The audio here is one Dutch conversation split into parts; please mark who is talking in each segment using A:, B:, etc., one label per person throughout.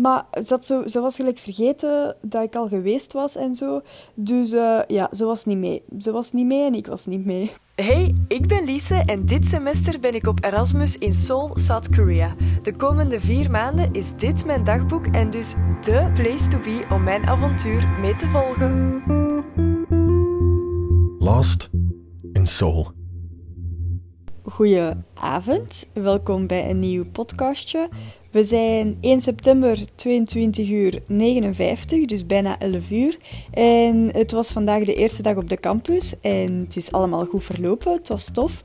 A: maar zo, ze was gelijk vergeten dat ik al geweest was en zo. Dus uh, ja, ze was niet mee. Ze was niet mee en ik was niet mee.
B: Hey, ik ben Lise en dit semester ben ik op Erasmus in Seoul, South Korea. De komende vier maanden is dit mijn dagboek en dus de place to be om mijn avontuur mee te volgen.
C: Lost in Seoul.
A: Goedenavond, welkom bij een nieuw podcastje. We zijn 1 september 22 uur 59, dus bijna 11 uur. En het was vandaag de eerste dag op de campus en het is allemaal goed verlopen. Het was tof.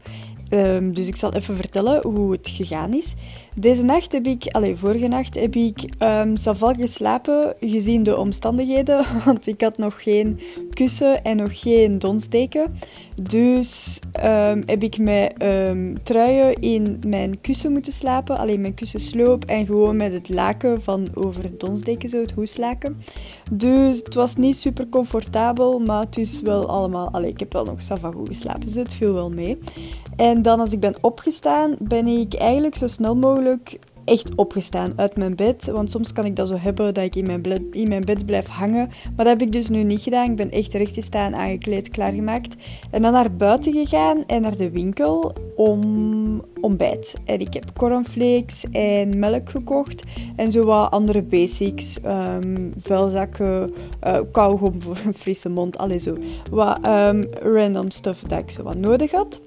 A: Um, dus ik zal even vertellen hoe het gegaan is. Deze nacht heb ik, allez, vorige nacht heb ik um, geslapen, gezien de omstandigheden. Want ik had nog geen kussen en nog geen donsdeken. Dus um, heb ik met truien in mijn kussen moeten slapen. Alleen mijn kussen sloop en gewoon met het laken van over het donsdeken, zo het hoeslaken. Dus het was niet super comfortabel, maar het is wel allemaal... Allez, ik heb wel nog sava goed geslapen, dus het viel wel mee. En dan als ik ben opgestaan, ben ik eigenlijk zo snel mogelijk echt opgestaan uit mijn bed. Want soms kan ik dat zo hebben dat ik in mijn, bed, in mijn bed blijf hangen. Maar dat heb ik dus nu niet gedaan. Ik ben echt rechtgestaan, aangekleed, klaargemaakt. En dan naar buiten gegaan en naar de winkel om ontbijt. En ik heb cornflakes en melk gekocht. En zo wat andere basics. Um, vuilzakken, uh, kauwgom voor een frisse mond. Allee zo. Wat um, random stuff dat ik zo wat nodig had.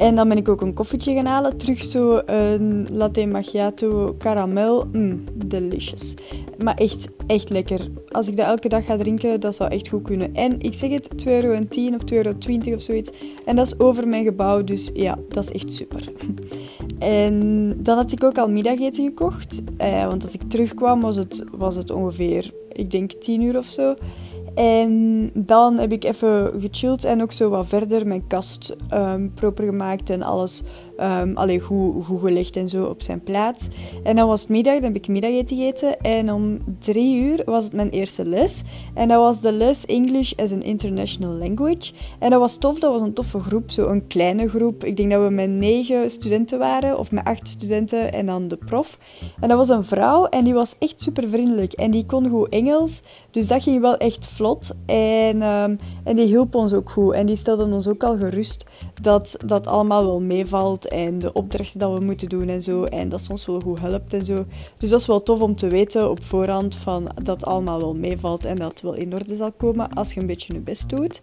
A: En dan ben ik ook een koffietje gaan halen. Terug zo een latte macchiato caramel. Mm, delicious. Maar echt, echt lekker. Als ik dat elke dag ga drinken, dat zou echt goed kunnen. En ik zeg het, 2,10 euro of 2,20 euro of zoiets. En dat is over mijn gebouw, dus ja, dat is echt super. En dan had ik ook al middageten gekocht. Eh, want als ik terugkwam was het, was het ongeveer, ik denk 10 uur of zo. En dan heb ik even gechilled en ook zo wat verder mijn kast um, proper gemaakt en alles um, allee, goed, goed gelegd en zo op zijn plaats. En dan was het middag, dan heb ik middageten gegeten. En om drie uur was het mijn eerste les. En dat was de les English as an International Language. En dat was tof, dat was een toffe groep, zo een kleine groep. Ik denk dat we met negen studenten waren, of met acht studenten en dan de prof. En dat was een vrouw en die was echt super vriendelijk. En die kon goed Engels, dus dat ging wel echt vlot. En, um, en die hielp ons ook goed. En die stelde ons ook al gerust dat dat allemaal wel meevalt en de opdrachten dat we moeten doen en zo. En dat soms wel goed helpt en zo. Dus dat is wel tof om te weten op voorhand van dat allemaal wel meevalt en dat het wel in orde zal komen als je een beetje je best doet.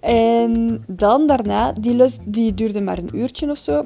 A: En dan daarna, die les die duurde maar een uurtje of zo.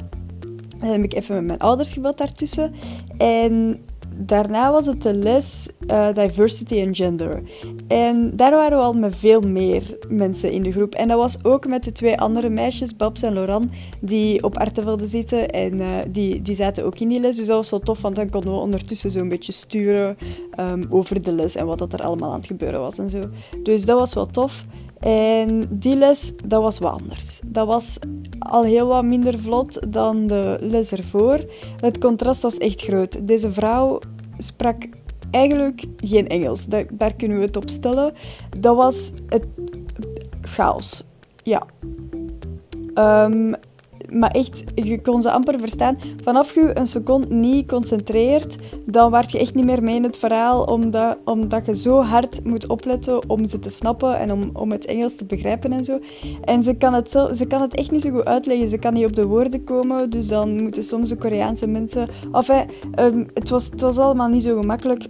A: Dan heb ik even met mijn ouders gebeld daartussen. En daarna was het de les uh, Diversity and Gender. En daar waren we al met veel meer mensen in de groep. En dat was ook met de twee andere meisjes, Babs en Loran, die op Artevelde zitten. En uh, die, die zaten ook in die les. Dus dat was wel tof, want dan konden we ondertussen zo'n beetje sturen um, over de les en wat dat er allemaal aan het gebeuren was en zo. Dus dat was wel tof. En die les, dat was wat anders. Dat was al heel wat minder vlot dan de les ervoor. Het contrast was echt groot. Deze vrouw sprak eigenlijk geen Engels. Daar, kunnen we het op stellen. Dat was het chaos. Ja. Um, maar echt, je kon ze amper verstaan. Vanaf je een seconde niet concentreert, dan word je echt niet meer mee in het verhaal, omdat, omdat je zo hard moet opletten om ze te snappen en om, om het Engels te begrijpen en zo. En ze kan, het ze kan het echt niet zo goed uitleggen. Ze kan niet op de woorden komen, dus dan moeten soms de Koreaanse mensen... Enfin, um, het, was, het was allemaal niet zo gemakkelijk.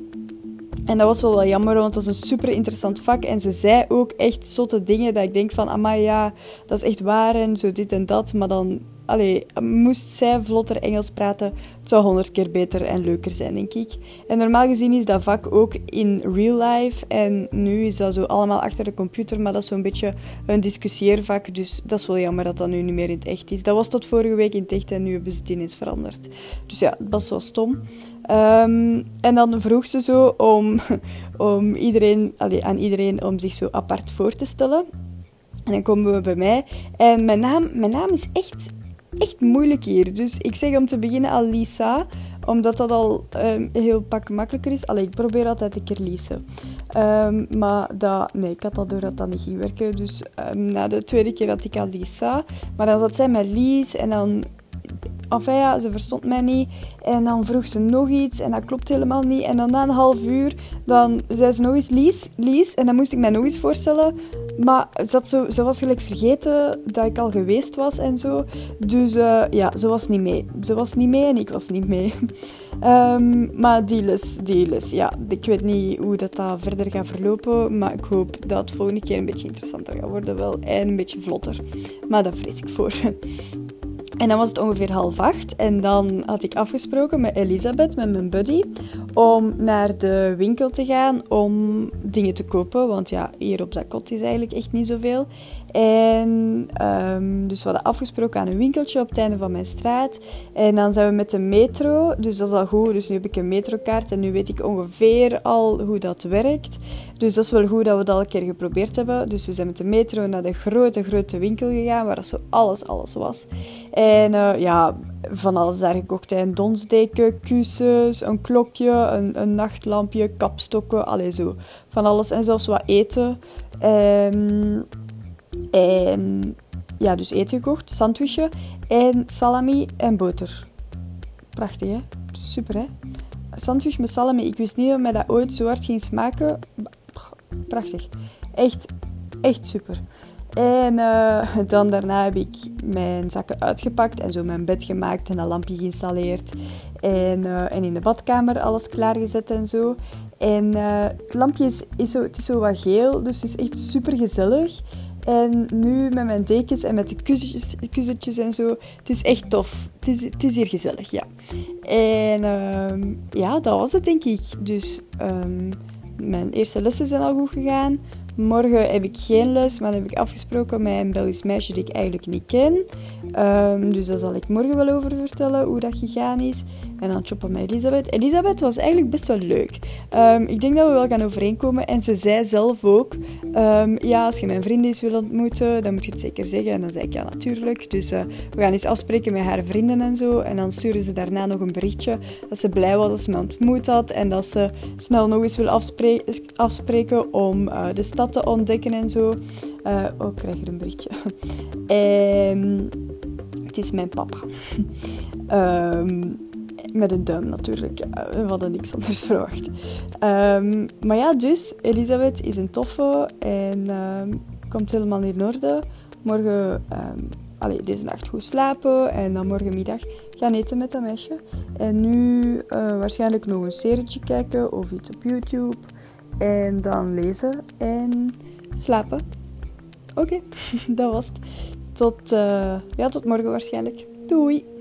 A: En dat was wel wel jammer, want dat is een super interessant vak. En ze zei ook echt zotte dingen dat ik denk van, amai ja, dat is echt waar en zo dit en dat. Maar dan allee, moest zij vlotter Engels praten, het zou honderd keer beter en leuker zijn, denk ik. En normaal gezien is dat vak ook in real life. En nu is dat zo allemaal achter de computer, maar dat is zo'n beetje een discussieervak. Dus dat is wel jammer dat dat nu niet meer in het echt is. Dat was tot vorige week in het echt en nu hebben ze het ineens veranderd. Dus ja, dat was wel stom. Um, en dan vroeg ze zo om, om iedereen, allee, aan iedereen om zich zo apart voor te stellen. En dan komen we bij mij. En mijn naam, mijn naam is echt echt moeilijk hier. Dus ik zeg om te beginnen al Lisa, omdat dat al um, heel pak makkelijker is. Allee, ik probeer altijd een keer Lisa. Um, maar dat, nee, ik had al door dat dat niet ging werken. Dus um, na de tweede keer had ik al Lisa. Maar dan zat zij met Lies en dan enfin ja, ze verstond mij niet. En dan vroeg ze nog iets en dat klopt helemaal niet. En dan na een half uur, dan zei ze nog eens Lies, Lies. En dan moest ik mij nog eens voorstellen. Maar ze, zo, ze was gelijk vergeten dat ik al geweest was en zo. Dus uh, ja, ze was niet mee. Ze was niet mee en ik was niet mee. um, maar die les, die les, ja. Ik weet niet hoe dat, dat verder gaat verlopen. Maar ik hoop dat het volgende keer een beetje interessanter gaat worden wel. En een beetje vlotter. Maar daar vrees ik voor. En dan was het ongeveer half acht. En dan had ik afgesproken met Elisabeth, met mijn buddy, om naar de winkel te gaan om dingen te kopen. Want ja, hier op dat kot is eigenlijk echt niet zoveel. En um, dus we hadden afgesproken aan een winkeltje op het einde van mijn straat. En dan zijn we met de metro. Dus dat is al goed. Dus nu heb ik een metrokaart en nu weet ik ongeveer al hoe dat werkt. Dus dat is wel goed dat we dat al een keer geprobeerd hebben. Dus we zijn met de metro naar de grote, grote winkel gegaan, waar zo alles, alles was. En uh, ja, van alles daar gekocht. Een donsdeken, kussens, een klokje, een, een nachtlampje, kapstokken, alles zo. Van alles en zelfs wat eten. Um, en ja, dus eten gekocht, sandwichje en salami en boter. Prachtig, hè? Super, hè? Sandwich met salami. Ik wist niet dat mij dat ooit zo hard ging smaken. Prachtig. Echt, echt super. En uh, dan daarna heb ik mijn zakken uitgepakt en zo mijn bed gemaakt en dat lampje geïnstalleerd. En, uh, en in de badkamer alles klaargezet en zo. En uh, het lampje is, is, zo, het is zo wat geel, dus het is echt super gezellig. En nu met mijn dekens en met de kussentjes, en zo. Het is echt tof. Het is, het is hier gezellig, ja. En uh, ja, dat was het denk ik. Dus um, mijn eerste lessen zijn al goed gegaan. Morgen heb ik geen les, maar dan heb ik afgesproken met een Belgisch meisje die ik eigenlijk niet ken. Um, dus daar zal ik morgen wel over vertellen hoe dat gegaan is. En dan choppen met Elisabeth. Elisabeth was eigenlijk best wel leuk. Um, ik denk dat we wel gaan overeenkomen. En ze zei zelf ook: um, Ja, als je mijn vrienden eens wil ontmoeten, dan moet je het zeker zeggen. En dan zei ik: Ja, natuurlijk. Dus uh, we gaan eens afspreken met haar vrienden en zo. En dan stuurde ze daarna nog een berichtje dat ze blij was dat ze me ontmoet had. En dat ze snel nog eens wil afspreken, om uh, de te ontdekken en zo. Uh, oh, ik krijg er een berichtje. um, het is mijn papa. um, met een duim natuurlijk. We hadden niks anders verwacht. Um, maar ja, dus, Elisabeth is een toffe en komt helemaal in orde. Morgen, allee, deze nacht goed slapen en dan morgenmiddag gaan eten met dat meisje. En nu uh, waarschijnlijk nog een serietje kijken of iets op YouTube. En dan lezen en slapen. Oké, dat was het. Tot, uh, ja, tot morgen waarschijnlijk. Doei!